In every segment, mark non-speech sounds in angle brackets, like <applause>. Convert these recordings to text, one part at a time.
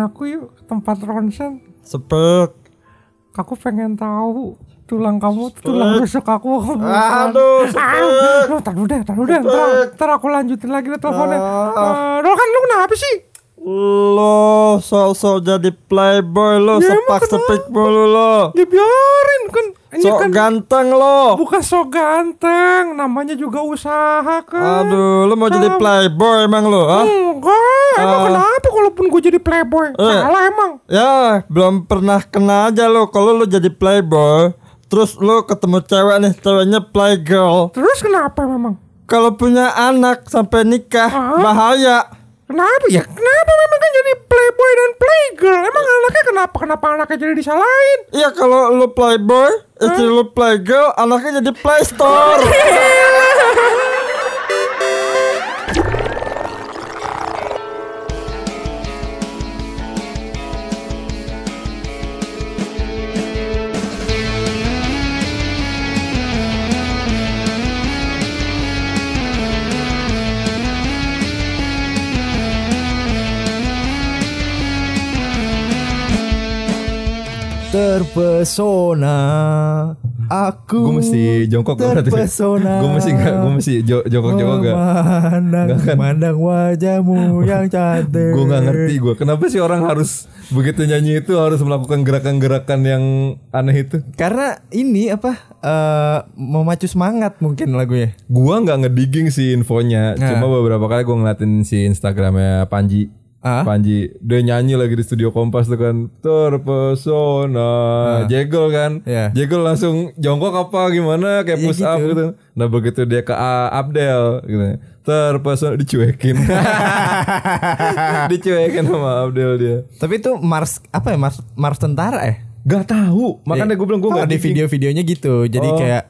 aku yuk ke tempat ronsen. Sepek. Aku pengen tahu tulang kamu tulang rusuk aku. Aduh, Ah, tar dulu deh, tar dulu deh. Ntar, ntar aku lanjutin lagi deh teleponnya. Eh, Dol kan lu kenapa sih? Lo sok-sok jadi playboy lo, Ya, emang sepak sepik mulu lo. Ya biarin kan. Ini Sok kan ganteng lo. bukan so ganteng, namanya juga usaha kan. Aduh, lo mau jadi playboy emang lo, ah? Enggak, emang Ah. kenapa kalaupun gue jadi playboy? Eh. Salah emang. Ya, belum pernah kena aja lo kalau lo jadi playboy. Terus lo ketemu cewek nih, ceweknya playgirl. Terus kenapa memang? Kalau punya anak sampai nikah, Ah. bahaya. Kenapa ya? Kenapa memang kan jadi playboy dan playgirl? Emang anaknya kenapa? Kenapa anaknya jadi disalahin? Iya kalau lo playboy, istri lo playgirl, anaknya jadi playstore. <laughs> Terpesona. Aku Gue mesti jongkok? Terpesona. Gue mesti gak, gue mesti jo- jongkok-jongkok gak? Memandang, kan? memandang wajahmu yang cantik. Gue gak ngerti gue Kenapa sih orang harus Begitu nyanyi itu harus melakukan gerakan-gerakan yang aneh itu? Karena ini apa eh, Memacu semangat mungkin lagunya. Gua nggak ngedigging sih infonya. Nah. Cuma beberapa kali gue ngeliatin si Instagramnya Panji Ah? Panji Dia nyanyi lagi di studio Kompas tuh kan. Terpesona. Jegel kan? Iya. Jegel langsung jongkok apa gimana? Kayak Iya push up gitu. gitu. Nah begitu dia ke A- Abdel gitu. Terpesona dicuekin. <laughs> Dicuekin sama Abdel dia. Tapi itu Mars Apa ya? Mars, Mars tentara ya Gak tahu. Makanya gue bilang gue Oh, gak di video-videonya gitu? Jadi Oh. kayak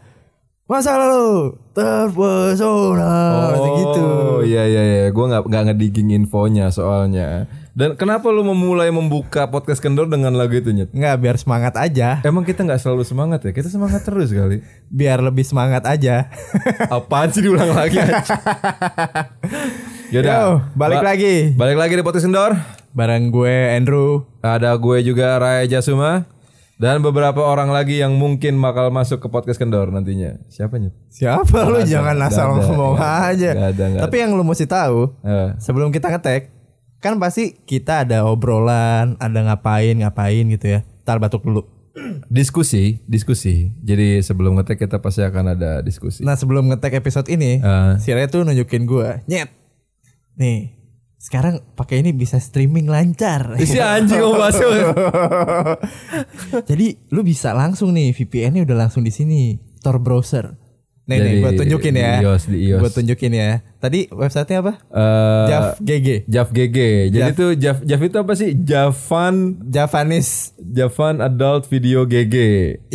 Masa lalu Terpesona gitu Oh iya iya iya, gue nggak nggak ngedigging infonya soalnya. Dan kenapa lu memulai membuka podcast kendor dengan lagu itu nyet? Nggak biar semangat aja Emang kita nggak selalu semangat ya? Kita semangat terus kali. Biar lebih semangat aja Apaan sih diulang lagi? aja? <laughs> Yaudah, Yo, balik lagi. Balik lagi di podcast kendor. Bareng gue Andrew Ada gue juga Raya Jasuma dan beberapa orang lagi yang mungkin bakal masuk ke podcast kendor nantinya. Siapa nyet? Siapa lu jangan asal ngomong aja. nggak ada, nggak Tapi yang lu mesti tahu, Eh, sebelum kita ngetek, kan pasti kita ada obrolan, ada ngapain ngapain gitu ya. Ntar batuk dulu. diskusi, diskusi. Jadi sebelum ngetek kita pasti akan ada diskusi. Nah sebelum ngetek episode ini, Eh. si Ray tuh nunjukin gue, nyet. Nih, sekarang pakai ini bisa streaming lancar. Si anjing masuk. <laughs> Jadi lu bisa langsung nih VPN-nya udah langsung di sini, Tor browser. Nih nih, Jadi, gue tunjukin di ya. iOS, di iOS. Gue tunjukin ya. Tadi websitenya apa? Eh, Jav GG. Jav GG. Jadi Jav. tuh Jav Jav itu apa sih? Javan Javanese. Javan Adult Video GG.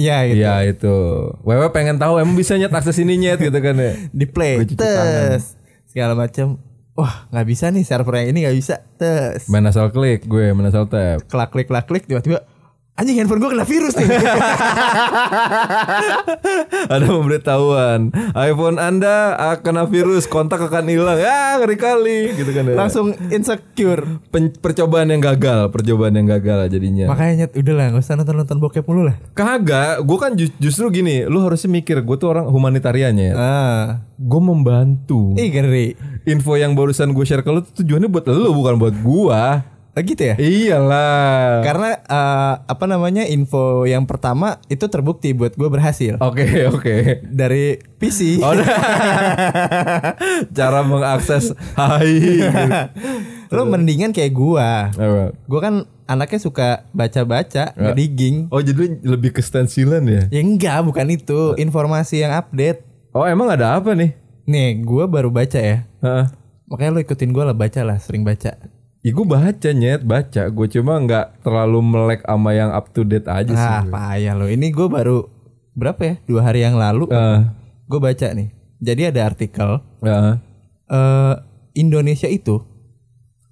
Iya gitu. Iya itu. Wewe pengen tahu emang bisa nyet akses ini nyet gitu kan ya. Di play. Gua. Tes. Segala macam. Wah nggak bisa nih server yang ini nggak bisa. Tes. Main asal klik gue, main asal tap. Klak klik klak klik tiba-tiba anjing handphone gue kena virus nih. <laughs> Ada pemberitahuan. iPhone Anda ah, kena virus, kontak akan hilang. Ya, ngeri kali gitu kan ya. Langsung insecure. Pen- percobaan yang gagal, percobaan yang gagal jadinya. Makanya nyet udah lah nggak usah nonton nonton bokep mulu lah. Kagak, gue kan ju- justru gini, lu harusnya mikir, gue tuh orang humanitariannya ya. Ah. Gue membantu. Ih ngeri. Info yang barusan gue share ke lu tuh tujuannya buat lu bukan buat gua. Oh gitu ya? Iyalah. Karena eh, apa namanya info yang pertama itu terbukti buat gue berhasil Oke oke. dari PC. Oh, nah. Cara mengakses hai. Lo mendingan kayak gua. Apa? Gua kan anaknya suka baca-baca, ngedigging. Oh jadi lebih ke stensilan ya? Ya enggak, bukan itu. Informasi yang update. Oh emang ada apa nih? Nih, gua baru baca ya. Hah? Makanya lo ikutin gua lah baca lah, sering baca. Ya gue baca nyet, baca. Gue cuma nggak terlalu melek sama yang up to date aja sih. Ah, payah lo. Ini gua baru berapa ya? Dua hari yang lalu. Ah, Gue baca nih. Jadi ada artikel ah. eh Indonesia itu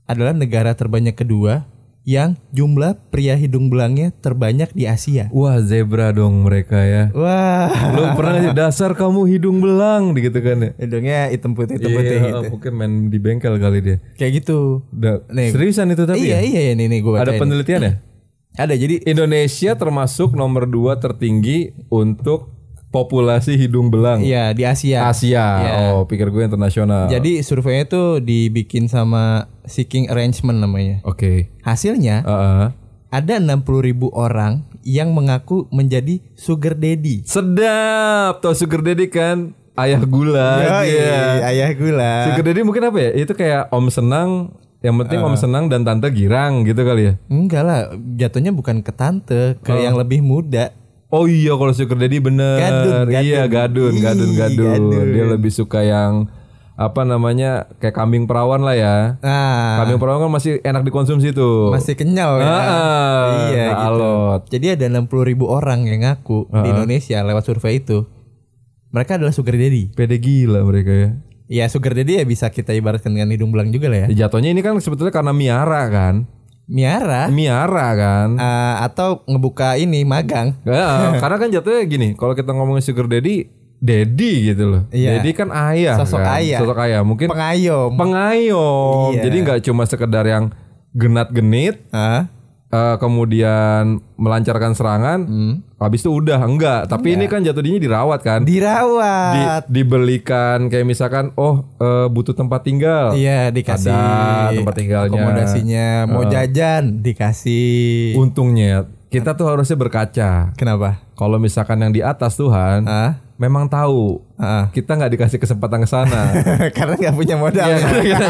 adalah negara terbanyak kedua yang jumlah pria hidung belangnya terbanyak di Asia. Wah zebra dong mereka ya. Wah, Lu pernah sih, dasar kamu hidung belang gitu kan ya? hidungnya hitam putih hitam putih Iya, gitu. mungkin main di bengkel kali dia. Kayak gitu. Da- Nih. seriusan itu tapi iya ya? iya iya nih nih gue Ada penelitian ya? Ada jadi Indonesia termasuk nomor dua tertinggi untuk populasi hidung belang. iya di Asia. Asia. Iya. Oh, pikir gue internasional. Jadi surveinya tuh dibikin sama Seeking Arrangement namanya. Oke. Hasilnya Heeh. ada 60 ribu orang yang mengaku menjadi sugar daddy. Sedap. Tuh sugar daddy kan ayah gula. Iya. ayah gula. Sugar daddy mungkin apa ya? Itu kayak om senang, yang penting om senang dan tante girang gitu kali ya. Enggak lah, jatuhnya bukan ke tante, ke yang lebih muda. Oh iya kalau sugar daddy bener. Gadun, gadun. Iya gadun, gadun, gadun. gadun. Dia lebih suka yang apa namanya kayak kambing perawan lah ya. Nah, Kambing perawan kan masih enak dikonsumsi tuh. masih kenyal ya. Ah, iya nggak gitu. alot. Jadi ada 60 ribu orang yang ngaku di Indonesia lewat survei itu. Mereka adalah sugar daddy. Pede gila mereka ya. Ya sugar daddy ya bisa kita ibaratkan dengan hidung belang juga lah ya. Ya, Jatuhnya ini kan sebetulnya karena miara kan. Miara Miara kan. eh, atau ngebuka ini magang. Ya, <laughs> karena kan jatuhnya gini, kalau kita ngomongin sugar daddy, daddy gitu loh. Iya. Daddy kan ayah Sosok kan. ayah. Sosok ayah. Mungkin Pengayom. pengayom. Iya. Jadi nggak cuma sekedar yang genat-genit Hah? Eh, kemudian melancarkan serangan, habis itu udah enggak. Tapi ini kan jatuh dirinya dirawat kan. Di, Dirawat. dibelikan kayak misalkan oh eh, butuh tempat tinggal. Iya dikasih Ada tempat tinggalnya. akomodasinya mau jajan dikasih Untungnya kita tuh harusnya berkaca. kenapa Kalau misalkan yang di atas Tuhan ah memang tahu ah kita nggak dikasih kesempatan ke sana. <laughs> karena nggak punya modal Iya, kita,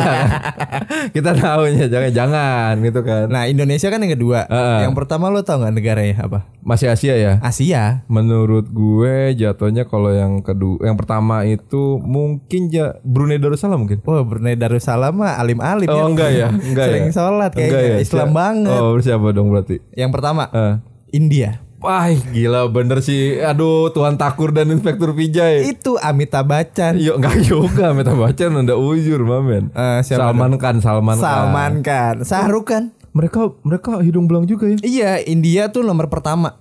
<laughs> kita tahunya jangan jangan gitu kan. nah Indonesia kan yang kedua Heeh. yang pertama lo tau nggak negaranya apa Masih Asia ya. Asia Menurut gue jatuhnya kalau yang kedua, yang pertama itu mungkin ja, Brunei Darussalam mungkin. Wah Brunei Darussalam mah alim-alim Oh enggak ya, <laughs> enggak Sering ya. sholat kayaknya Enggak ya? Islam Siapa- banget Oh siapa dong berarti? Yang pertama Eh. India Wah gila bener sih. Aduh Tuan Takur dan Inspektur Vijay. Itu Amitabh Bachchan Yuk enggak juga Meta Bachchan udah ujur mamen. Eh, siapa Salman Khan, Salman, Khan. Salman Khan kan Mereka mereka hidung belang juga ya. Iya, India tuh nomor pertama.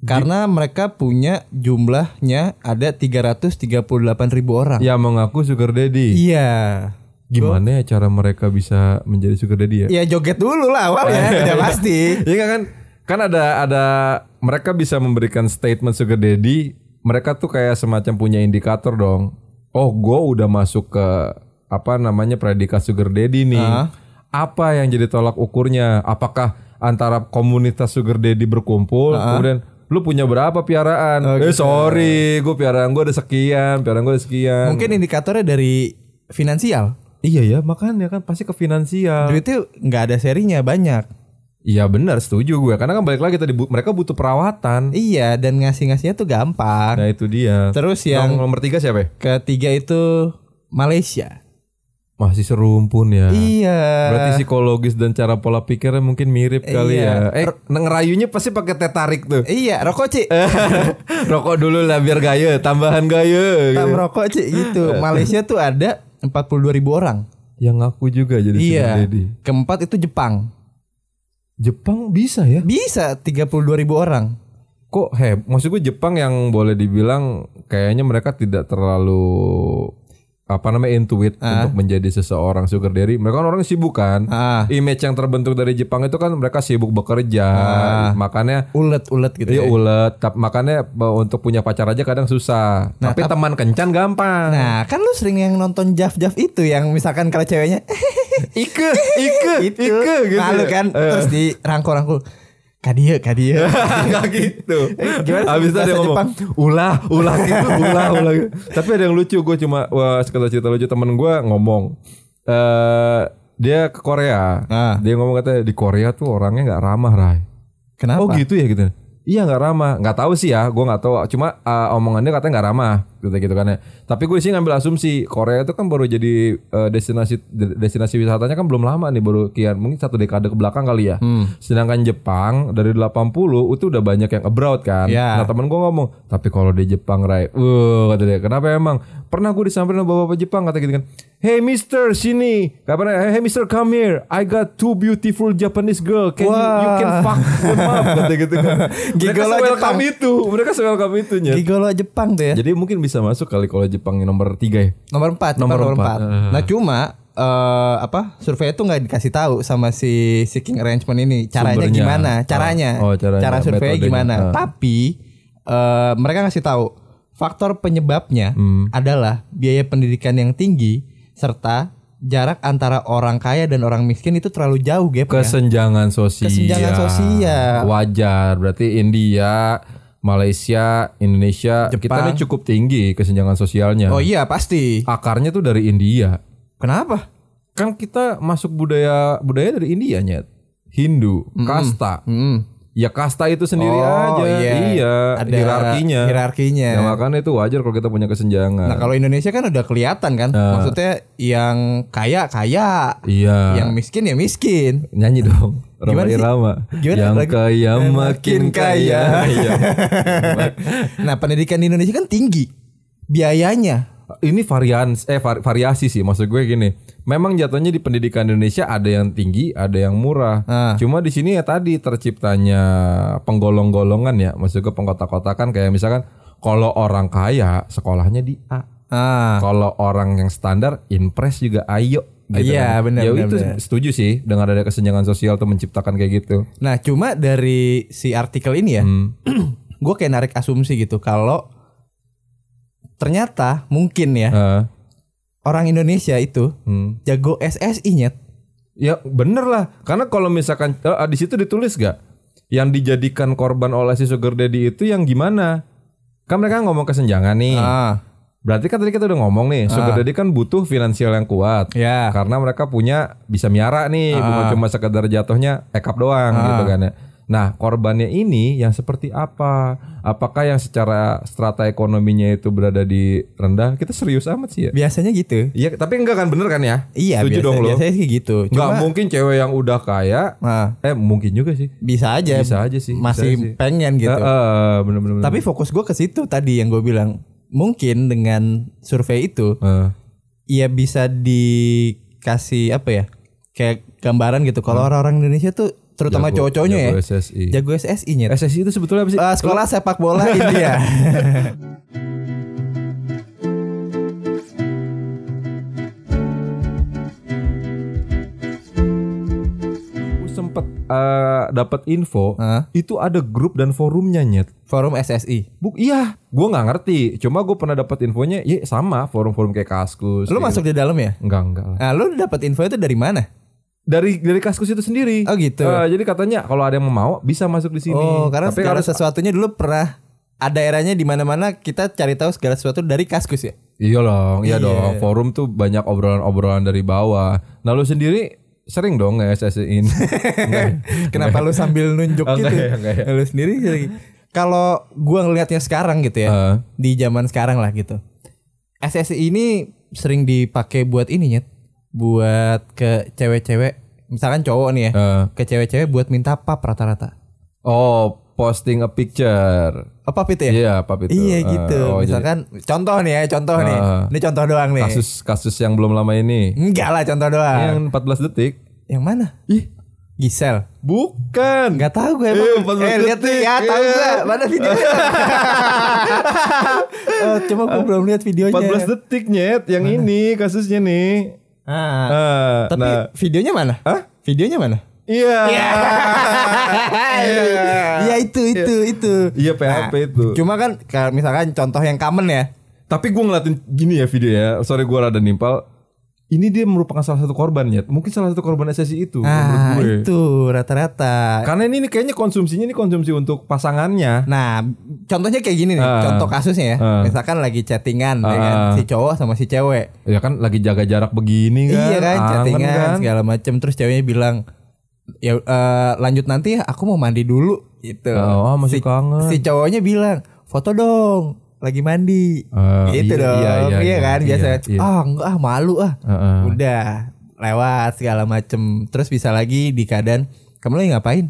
Karena mereka punya jumlahnya ada 338 ribu orang. Yang mengaku sugar daddy. Iya. Gimana ya cara mereka bisa menjadi sugar daddy ya? Ya joget dulu lah awalnya, <laughs> udah pasti. Iya kan? Kan ada ada mereka bisa memberikan statement sugar daddy. Mereka tuh kayak semacam punya indikator dong. Oh, gue udah masuk ke apa namanya predikat sugar daddy nih. Ah. Apa yang jadi tolak ukurnya? Apakah antara komunitas sugar daddy berkumpul, kemudian lu punya berapa piaraan? Oh, eh gitu. sorry, gue piaraan gue ada sekian, piaraan gue ada sekian. Mungkin indikatornya dari finansial. Iya ya, makanya kan pasti ke finansial. Duitnya nggak ada serinya banyak. Iya benar, setuju gue. Karena kan balik lagi tadi bu- mereka butuh perawatan. Iya, dan ngasih-ngasihnya tuh gampang. Nah itu dia. Terus yang nomor tiga siapa? ya? ketiga itu Malaysia. Masih serumpun ya. Iya. Berarti psikologis dan cara pola pikirnya mungkin mirip kali Iya. ya. Eh, ngerayunya pasti pakai teh tarik tuh. Iya, rokok Ci. <laughs> Rokok dulu lah biar gaya, tambahan gaya. Tam gitu. rokok Ci gitu. Malaysia tuh ada 42 ribu orang. Yang ngaku juga jadi Iya. Keempat itu Jepang. Jepang bisa ya? Bisa 32 ribu orang. Kok heb? Maksud gue Jepang yang boleh dibilang kayaknya mereka tidak terlalu apa namanya intuit untuk menjadi seseorang sugar daddy. Mereka kan orang sibuk kan. Ah, Image yang terbentuk dari Jepang itu kan mereka sibuk bekerja, makanya ulet-ulet gitu Iya ya. ulet, makanya eh, untuk punya pacar aja kadang susah. Tapi teman kencan gampang. Nah, kan lu sering yang nonton Jaf-Jaf itu yang misalkan kalau ceweknya <laughs> Ike, Ike, itu Ike gitu. malu kan Eh. terus di rangkul-rangkul. Kadia, kadia. Enggak <laughs> gitu. gimana sih Habis itu ada ngomong, Jepang? ulah, ulah <laughs> gitu, ulah, ulah. gitu. Tapi ada yang lucu, gue cuma wah sekedar cerita lucu temen gue ngomong. eh dia ke Korea. Ah. Dia ngomong katanya di Korea tuh orangnya nggak ramah, Rai. Kenapa? Oh gitu ya gitu. Iya nggak ramah, nggak tahu sih ya, gue nggak tahu. Cuma uh, omongannya katanya nggak ramah, gitu gitu kan ya. Tapi gue sih ngambil asumsi Korea itu kan baru jadi uh, destinasi de- destinasi wisatanya kan belum lama nih, baru kian mungkin satu dekade ke belakang kali ya. Hmm. Sedangkan Jepang dari 80 itu udah banyak yang abroad kan. Ya. Nah temen gue ngomong, tapi kalau di Jepang Rai, uh kata dia, kenapa emang? Pernah gue disamperin sama bapak-bapak Jepang kata gitu kan. Hey Mister sini Kapan Hey Mister come here I got two beautiful Japanese girl Can you, you Wah. can fuck them up <laughs> Kata gitu kan Mereka welcome Jepang. itu Mereka welcome itu Nyet. Gigolo Jepang tuh ya. Jadi mungkin bisa masuk kali Kalau Jepang yang nomor tiga ya Nomor 4, Nomor nomor, nomor empat. 4. Nah, cuma eh apa? Survei itu nggak dikasih tahu sama si seeking arrangement ini caranya Sumbernya. gimana? Caranya. Oh, oh, caranya, Cara survei gimana? Ah. Tapi eh mereka ngasih tahu faktor penyebabnya Hmm. adalah biaya pendidikan yang tinggi serta jarak antara orang kaya dan orang miskin itu terlalu jauh gapnya. Kesenjangan sosial Kesenjangan sosial. Wajar Berarti India Malaysia Indonesia Kita Jepang. ini cukup tinggi Kesenjangan sosialnya Oh iya pasti. Akarnya tuh dari India Kenapa? kan kita masuk budaya budaya dari India nyet Hindu kasta Hmm. Ya kasta itu sendiri Oh, aja iya. iya Ada hierarkinya hierarkinya. ya makanya itu wajar kalau kita punya kesenjangan Nah kalau Indonesia kan udah kelihatan kan, maksudnya yang kaya kaya, iya yang miskin ya miskin. nyanyi dong Roma Gimana? Irama Gimana yang lagu? kaya makin kaya <laughs> Iya. Nah pendidikan di Indonesia kan tinggi biayanya. Ini varian eh var- variasi sih maksud gue gini memang jatuhnya di pendidikan Indonesia ada yang tinggi ada yang murah Ah. cuma di sini ya tadi terciptanya penggolong-golongan ya maksud gue pengkotak-kotakan kayak misalkan kalau orang kaya sekolahnya di A Ah, kalau orang yang standar impres juga ayo gitu Iya, kan. benar, ya itu benar. setuju sih dengan ada kesenjangan sosial tuh menciptakan kayak gitu nah cuma dari si artikel ini ya, Hmm. <clears throat> gue kayak narik asumsi gitu kalau ternyata mungkin ya Eh, orang Indonesia itu hmm. jago SSI nyet. Ya bener lah. Karena kalau misalkan eh, Di situ ditulis gak Yang dijadikan korban oleh si sugar daddy itu yang gimana? Kan mereka ngomong kesenjangan nih. Ah, Berarti kan tadi kita udah ngomong nih Sugar daddy kan butuh finansial yang kuat. Ya. Karena mereka punya Bisa miara nih Bukan cuma sekedar jatuhnya Ekap doang gitu kan ya Nah korbannya ini yang seperti apa? Apakah yang secara strata ekonominya itu berada di rendah? Kita serius amat sih ya. Biasanya gitu. Iya tapi enggak kan bener kan ya? Iya, Setuju biasa, dong lo. biasanya sih gitu. Cuma mungkin cewek yang udah kaya nah, Eh mungkin juga sih. Bisa aja. Bisa aja sih, Masih bisa sih. pengen gitu. Eh, eh, bener-bener Tapi fokus gue ke situ tadi yang gue bilang. Mungkin dengan survei itu Eh, ya bisa dikasih apa ya? Kayak gambaran gitu. Kalau orang-orang Indonesia tuh terutama cowok-cowoknya ya SSI. jago SSI nya SSI itu sebetulnya apa sih? sekolah sepak bola <laughs> India sempet eh, dapat info Hah? itu ada grup dan forumnya nyet. forum SSI Buk, iya, gue nggak ngerti. Cuma gue pernah dapat infonya, ya sama forum-forum kayak Kaskus. lu kayak masuk di dalam ya gitu. Enggak enggak lah. nah lu dapat info itu dari mana Dari dari Kaskus itu sendiri. Oh, gitu. Eh, jadi katanya kalau ada yang mau bisa masuk di sini. oh karena Tapi harus sesuatunya dulu pernah ada eranya di mana-mana kita cari tahu segala sesuatu dari kaskus ya Iya dong, iya Iya. dong. Forum tuh banyak obrolan-obrolan dari bawah. Nah lu sendiri sering dong nge-SSI-in. <laughs> Enggak ya? Kenapa lu sambil nunjuk Oh, gitu? enggak ya, enggak ya. Lu sendiri. Kalau gua ngelihatnya sekarang gitu ya, Heeh. di zaman sekarang lah gitu. SSI ini sering dipakai buat ini nyet, buat ke cewek-cewek, misalkan cowok nih ya, Eh. ke cewek-cewek buat minta pap rata-rata. Oh, posting a picture. Apa itu ya? Iya, apa itu? Iya Eh, gitu. oh, jadi misalkan contoh nih ya, contoh nih. Ah. Ini contoh doang nih. kasus kasus yang belum lama ini. Enggak lah contoh doang. Yang 14 detik. Yang mana? Ih, Gisel. bukan. Enggak tahu gue Eh, emang. 14 Eh, lihat nih ya, tahu Eh. gue. Mana videonya? <laughs> Eh, cuma gue belum lihat videonya. 14 detik nyet yang ini kasusnya nih. Ah. Ah, Tapi nah, videonya mana? Hah? Videonya mana? iya. Iya itu itu itu. Iya PHP itu. Cuma kan kalau misalkan contoh yang common ya. Tapi gue ngeliatin gini ya video ya. Sorry gue rada nimpal. Ini dia merupakan salah satu korban ya. Mungkin salah satu korban SSI itu Ah, gue. itu rata-rata. Karena ini, ini kayaknya konsumsinya ini konsumsi untuk pasangannya. Nah, contohnya kayak gini nih, Ah. contoh kasusnya ya. Ah. Misalkan lagi chattingan ya kan, Ah. si cowok sama si cewek. Ya kan lagi jaga jarak begini kan. Iya kan, chattingan kan. segala macem terus ceweknya bilang ya eh, lanjut nanti ya aku mau mandi dulu gitu. Oh, masih si, kangen. Si cowoknya bilang foto dong lagi mandi. Ah, gitu iya, dong. iya, iya, iya, kan iya, biasa. iya. Ah enggak ah malu ah. Heeh. Udah lewat segala macem terus bisa lagi di keadaan kamu lagi ngapain?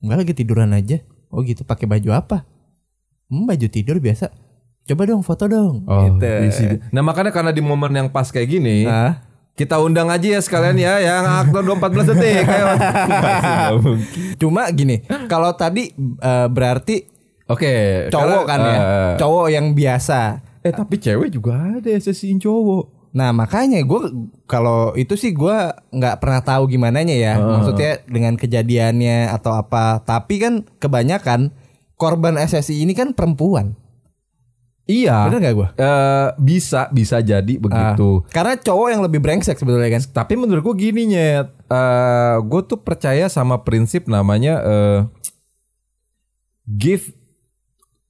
Enggak lagi tiduran aja. Oh gitu pakai baju apa? Hmm, baju tidur biasa. coba dong foto dong. Oh, gitu. isi. Nah makanya karena di momen yang pas kayak gini, Ah. kita undang aja ya sekalian ya yang aktor 14 detik. Ayo. Nggak mungkin. Cuma gini, kalau tadi eh, berarti Oke, cowok karena- kan ya, eh, cowok yang biasa. eh tapi cewek juga ada sesiin cowok. Nah makanya gue kalau itu sih gue nggak pernah tahu gimana ya. Maksudnya dengan kejadiannya atau apa. Tapi kan kebanyakan korban SSI ini kan perempuan. Iya. Bener gak gue? Eh, bisa bisa jadi begitu. Karena cowok yang lebih brengsek sebetulnya kan. Tapi menurut gue gini nyet, eh gue tuh percaya sama prinsip namanya eh give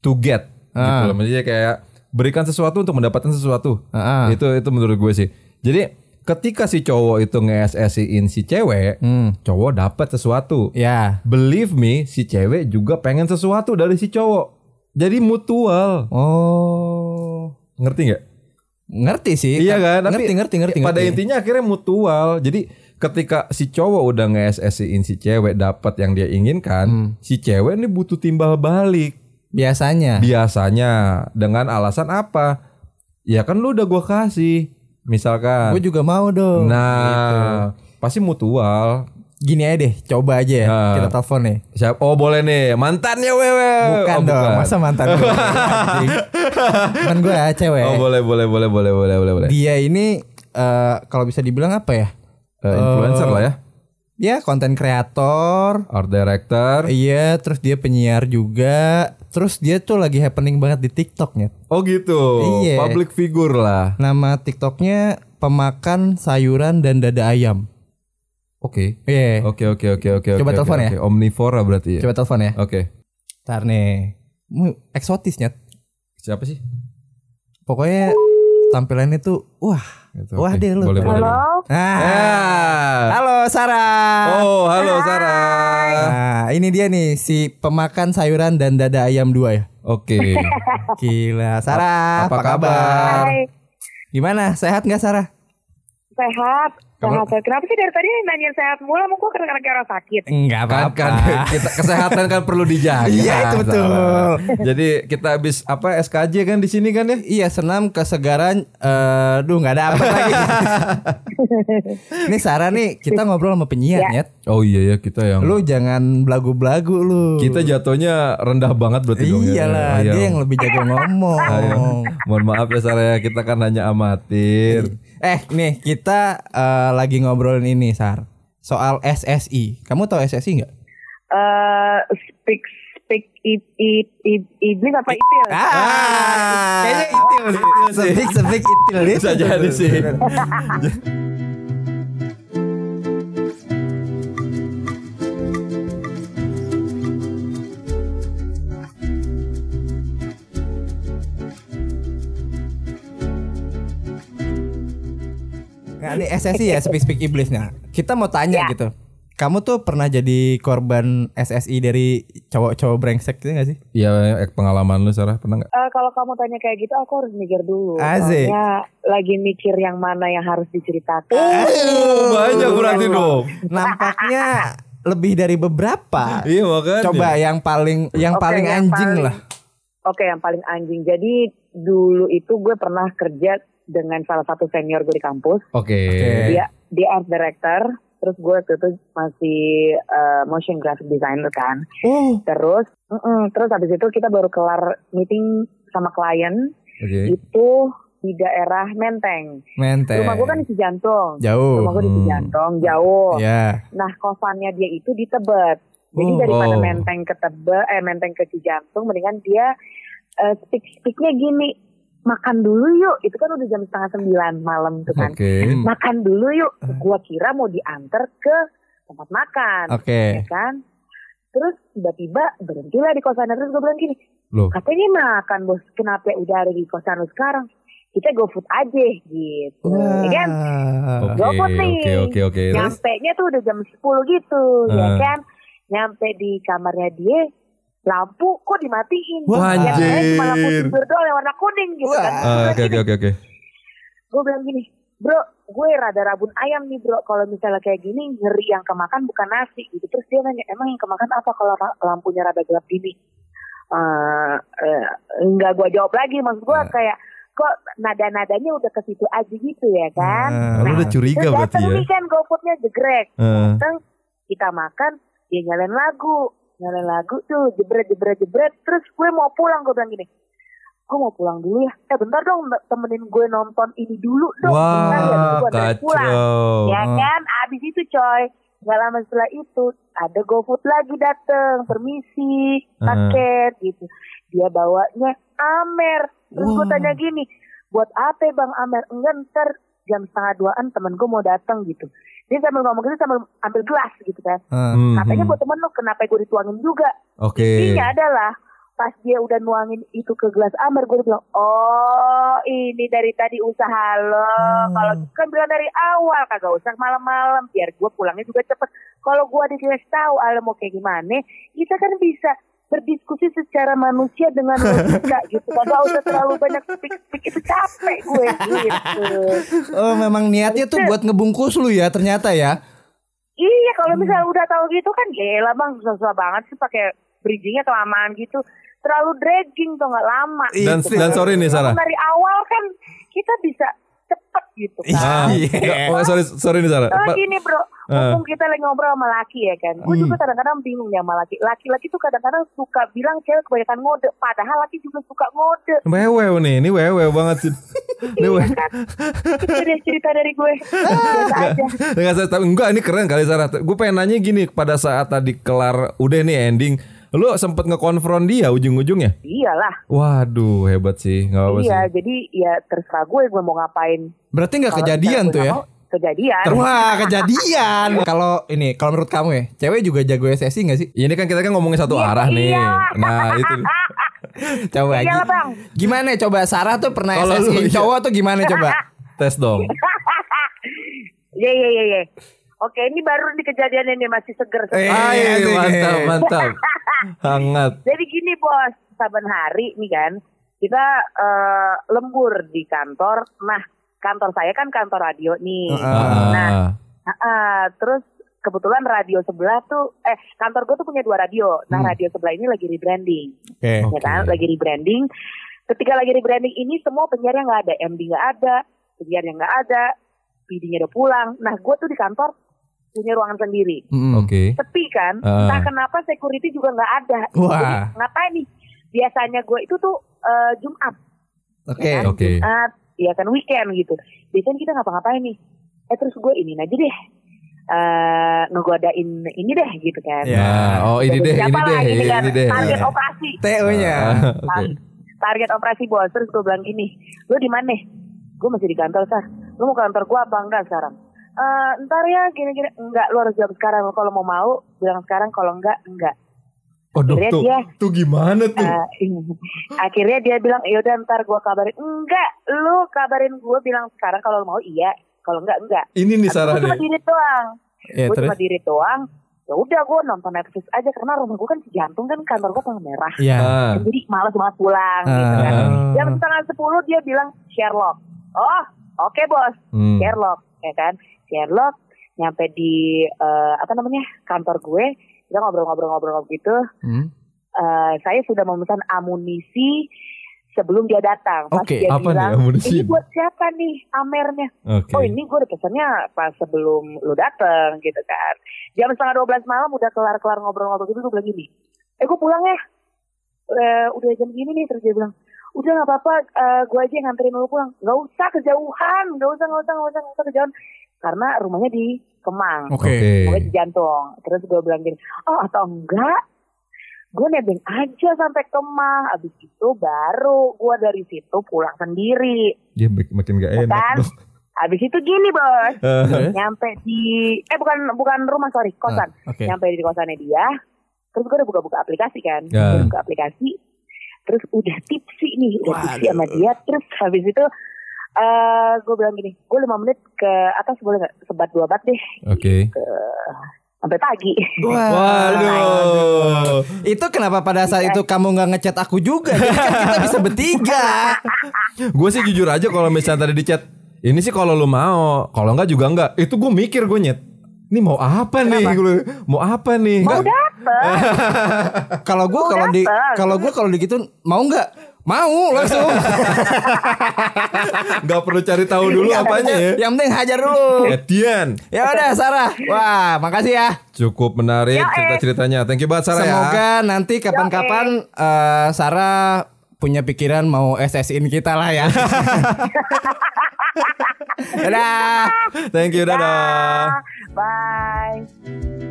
to get, gitu Ah. loh. Maksudnya kayak berikan sesuatu untuk mendapatkan sesuatu. Ah, ah. Itu itu menurut gue sih. Jadi ketika si cowok itu nge-SSI-in si cewek, Hmm. cowok dapat sesuatu. Ya. Believe me, si cewek juga pengen sesuatu dari si cowok. Jadi mutual. Oh. Ngerti nggak? Ngerti sih. Iya kan? Tapi ngerti ngerti ngerti. Pada ngerti. intinya akhirnya mutual. Jadi ketika si cowok udah nge-SSI-in si cewek dapat yang dia inginkan, Hmm. si cewek ini butuh timbal balik. Biasanya. Biasanya dengan alasan apa? Ya kan lu udah gua kasih. Misalkan. Gue juga mau dong. nah, pasti mutual. Gini aja deh, coba aja ya. Nah. Kita telepon nih. Siap. Oh, boleh nih. Mantannya wewe. Bukan Oh, dong, masa mantan gue. <laughs> Temen gue ya cewek. Oh, boleh boleh boleh boleh boleh boleh boleh. Dia ini eh, kalau bisa dibilang apa ya? Eh, influencer lah ya. Ya konten kreator. Art director. Iya, terus dia penyiar juga. Terus dia tuh lagi happening banget di TikToknya. Oh gitu. Iya. Public figure lah. Nama TikToknya pemakan sayuran dan dada ayam. Oke. Iya. Oke oke oke oke. Coba oke, telepon oke, ya. oke. Omnivora berarti ya. Coba telepon ya. Oke. Ntar nih. Eksotisnya. Siapa sih? Pokoknya tampilannya tuh wah. Gitu, Wah oke. deh lu. Boleh boleh. boleh. Nah. Ah. Halo Sarah. Oh halo Sarah. Nah, ini dia nih si pemakan sayuran dan dada ayam dua ya. Oke. <laughs> Gila, Sarah, Apa apa, kabar? kabar? Hai, Gimana? Sehat nggak Sarah? Sehat. Sehat, sehat. Kenapa sih dari tadi nanyain sehat mulu? Mau gue karena orang sakit. Enggak Kan, kan kita kesehatan kan perlu dijaga. Iya, itu betul. Jadi kita habis apa SKJ kan di sini kan ya? Iya, senam kesegaran. Eh, duh, nggak ada apa lagi. <laughs> nih Sarah nih, kita ngobrol sama penyiar, Ya. Nyet. Oh iya ya kita yang Lu jangan belagu-belagu lu. kita jatuhnya rendah banget berarti dong ya. Iyalah, Iya. dia yang lebih jago ngomong. Ayo. Mohon maaf ya Sarah ya, kita kan hanya amatir. Eh, nih kita eh, lagi ngobrolin ini, Sar. Soal SSI. Kamu tahu SSI nggak? Eh, speak, speak, it, it, it, iblis apa itil? Ah, kayaknya itil. Sepik sepik itil itu. Bisa jadi sih. <laughs> SSI ya sepik sepik iblisnya. Kita mau tanya Ya. gitu. Kamu tuh pernah jadi korban SSI dari cowok-cowok brengsek gitu gak sih? Iya, pengalaman lu Sarah pernah nggak? Eh, kalau kamu tanya kayak gitu, aku harus mikir dulu. Asik. Soalnya lagi mikir yang mana yang harus diceritakan. Oh, banyak berarti dong. Nampaknya lebih dari beberapa. Iya makanya. Coba yang paling yang Oke, paling yang anjing paling- lah. Oke, yang paling anjing. Jadi dulu itu gue pernah kerja dengan salah satu senior gue di kampus. Oke. Oke. Dia dia art director. Terus gue waktu itu masih eh, motion graphic designer kan. Oh, Terus, mm-mm, terus habis itu kita baru kelar meeting sama klien Oke. itu di daerah Menteng. menteng. Rumah gue kan di Cijantung. jauh. Rumah gue di Hmm. Cijantung, jauh. Ya. Nah, kosannya dia itu di Tebet. Jadi Oh. daripada Oh. Menteng ke Tebet, eh Menteng ke Cijantung, mendingan dia eh, speak speaknya gini, makan dulu yuk. Itu kan udah jam setengah sembilan malam tuh kan. Hmm. Makan dulu yuk. Gua kira mau diantar ke tempat makan, Oke. ya kan? Terus tiba-tiba berhentilah di kosannya terus gue bilang gini, Loh. katanya makan bos, kenapa udah ada di kosan lu sekarang? Kita go food aja gitu. Wah. Ya kan? Oke, Goput nih. oke, oke, oke. Terus? Nyampe nya tuh udah jam 10 gitu, ya Eh. kan? Nyampe di kamarnya dia, lampu kok dimatiin. Wah, Ya, anjir. lampu tidur doang yang warna kuning gitu Wah. kan. Ah, Oke, oke, oke, oke. Gue bilang gini, bro, gue rada rabun ayam nih bro. Kalau misalnya kayak gini, ngeri yang kemakan bukan nasi gitu. Terus dia nanya, emang yang kemakan apa kalau lampunya rada gelap gini? eh eh, nggak gue jawab lagi maksud gue Nah. kayak kok nada-nadanya udah ke situ aja gitu ya kan Nah, lu udah curiga terus berarti datang ya? nih kan GoFoodnya jegrek datang kita makan dia nyalain lagu nyalain lagu tuh jebret jebret jebret. Terus gue mau pulang gue bilang gini gue mau pulang dulu ya. Eh bentar dong temenin gue nonton ini dulu dong. Bentar ya Wah, gue anterin pulang. Kacau. ya kan? Abis itu coy nggak lama setelah itu ada GoFood lagi dateng permisi paket gitu. Dia bawanya Amer. Terus gue tanya gini buat apa bang Amer? Enggak ntar jam setengah duaan temen gue mau datang gitu. Dia sambil ngomong gitu sambil ambil gelas gitu kan. Eh, Hmm, katanya hmm. buat temen lu kenapa gue dituangin juga? Oke. intinya adalah pas dia udah nuangin itu ke gelas Amer gue bilang oh ini dari tadi usaha lo. Kalau gitu kan bilang dari awal kagak usah malam-malam biar gue pulangnya juga cepet. Kalau gue dikasih tahu ala mau kayak gimana? Kita kan bisa berdiskusi secara manusia dengan logika <laughs> gitu kagak usah terlalu banyak speak-speak itu capek gue gitu Oh memang niatnya tuh buat ngebungkus lu ya ternyata ya. Iya kalau misalnya udah tahu gitu kan gila bang susah-susah banget sih pakai bridgingnya kelamaan gitu terlalu dragging tuh nggak lama. Dan gitu. dan sorry nih Sarah. Dari awal kan kita bisa cepet gitu kan. Ah, enggak, oh, sorry sorry nih Sarah. Pa- gini bro, mumpung kita lagi ngobrol sama laki ya kan. Gue juga kadang-kadang bingung ya sama laki. Laki-laki tuh kadang-kadang suka bilang cewek kebanyakan ngode. Padahal laki juga suka ngode. Wewew nih, ini wewew banget sih. Ini Iya kan? Itu deh cerita dari gue. Enggak, saya tapi enggak ini keren kali Sarah. Gue pengen nanya gini pada saat tadi kelar udah nih ending, lu sempet ngekonfront dia ujung-ujungnya? Iyalah. Waduh, hebat sih. Enggak apa Iya, sih. jadi ya terserah gue gue mau ngapain. Berarti nggak kejadian tuh ya? mau, Kejadian. Wah kejadian. <laughs> Kalau ini kalau menurut kamu ya, cewek juga jago SSI nggak sih? Ini kan kita kan ngomongin satu Iya, arah nih. iya. Nah, itu. <laughs> Coba gi- Bang. Gimana coba Sarah tuh pernah Kalau lu, SSI iya. <laughs> cowok tuh gimana coba? Tes dong. Iya iya iya. iya. Oke, ini baru di kejadian ini masih seger. Eh, Ay, asik. mantap, mantap. <laughs> Hangat. Jadi gini bos, saban hari nih kan kita eh, lembur di kantor. Nah, kantor saya kan kantor radio nih. Nah, Ah, ah, terus kebetulan radio sebelah tuh, eh kantor gue tuh punya dua radio. Nah, radio sebelah ini lagi rebranding. Oke. ya kan lagi rebranding ketika lagi rebranding ini semua penyiarnya nggak ada MD nggak ada penyiarnya nggak ada PD-nya udah pulang nah gue tuh di kantor punya ruangan sendiri Mm-mm. Oke. sepi kan Ah. entah kenapa security juga nggak ada Wah. Jadi, ngapain nih biasanya gue itu tuh eh, Jumat Oke. ya kan? Oke. Jumat ya kan weekend gitu biasanya kita ngapa-ngapain nih eh terus gue ini aja deh eh ngegodain ini deh gitu kan Ya. Nah, oh ini deh, ini Siapa deh, lah ini, kan? ini deh. target operasi TO-nya. Ah, target operasi bos terus gue bilang gini lu di mana gue masih di kantor sah lu mau ke kantor gue apa enggak sekarang Eh ntar ya gini-gini. Enggak lu harus jawab sekarang. Kalau mau mau bilang sekarang. Kalau enggak enggak. Waduh, Akhirnya tuh, dia tuh gimana tuh? Eh, akhirnya dia bilang yaudah ntar gue kabarin. Enggak lu kabarin gue bilang sekarang. Kalau mau iya. Kalau enggak enggak. Ini nih Sarah gue cuma diri doang. Ya gue cuma diri doang. Ya udah gue nonton Netflix aja. Karena rumah gue kan si jantung kan kantor gue tengah merah. Iya. Jadi malas banget pulang gitu kan. Ah. jam setengah sepuluh dia bilang Sherlock. Oh oke bos. Hmm. Sherlock ya kan Sherlock nyampe di eh, apa namanya kantor gue kita ngobrol-ngobrol-ngobrol gitu. Hmm. Eh, saya sudah memesan amunisi sebelum dia datang. Pas Oke, dia apa nih bilang amunisi? ini buat siapa nih amernya? Oke. oh ini gue udah pesannya pas sebelum lu dateng gitu kan. Jam setengah dua belas malam udah kelar-kelar ngobrol-ngobrol gitu gue bilang gini eh gue pulang ya. Eh, udah jam gini nih terus dia bilang. Udah nggak apa-apa eh, gue aja yang nganterin lu pulang. Nggak usah kejauhan nggak usah nggak usah nggak usah nggak usah kejauhan karena rumahnya di Kemang Oke. Pokoknya di jantung. Terus gue bilang gini, oh atau enggak, gue nebeng aja sampai Kemang. Abis itu baru gue dari situ pulang sendiri. Dia mak- makin gak enak Kan? dong. Abis itu gini bos, Eh, nyampe di, eh bukan bukan rumah sorry, kosan. Ah, Oke. Nyampe di kosannya dia, terus gue udah buka-buka aplikasi kan. Ya. Gua buka aplikasi, terus udah tipsi nih, udah tipsi sama dia. Terus habis itu eh gue bilang gini, gue lima menit ke atas boleh nggak sebat dua bat deh Oke. sampai pagi. Waduh. Itu kenapa pada saat itu kamu nggak ngechat aku juga? Jadi kan kita bisa bertiga. <laughs> Gue sih jujur aja kalau misalnya tadi di chat, ini sih kalau lu mau, kalau enggak juga enggak. Itu gue mikir gue nyet. Ini mau apa nih? Gua- Mau apa nih? Mau. Ganteng. <laughs> Kalau gue kalau di kalau gue kalau digitu mau nggak? Mau langsung. <laughs> Nggak perlu cari tahu dulu apanya ya. Yang penting hajar dulu. Etian. Ya udah Sarah. Wah, makasih ya. Cukup menarik Ya, eh. cerita-ceritanya. Thank you banget Sarah ya. Semoga nanti kapan-kapan eh, Sarah punya pikiran mau SS-in kita lah ya. <laughs> Dadah. Thank you, dadah. Bye.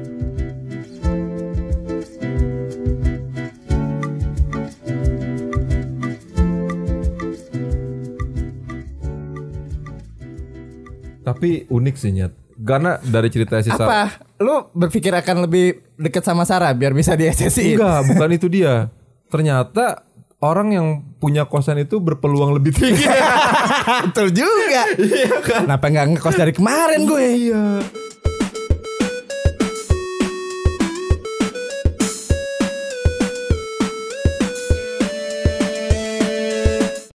Tapi unik sih Nyet. Karena dari cerita si Sarah. Apa? Lu berpikir akan lebih deket sama Sarah biar bisa di SS-in? Enggak, <laughs> bukan itu dia. Ternyata orang yang punya kosan itu berpeluang lebih tinggi. <laughs> Betul juga. Kenapa nggak ngekos dari kemarin gue? iya.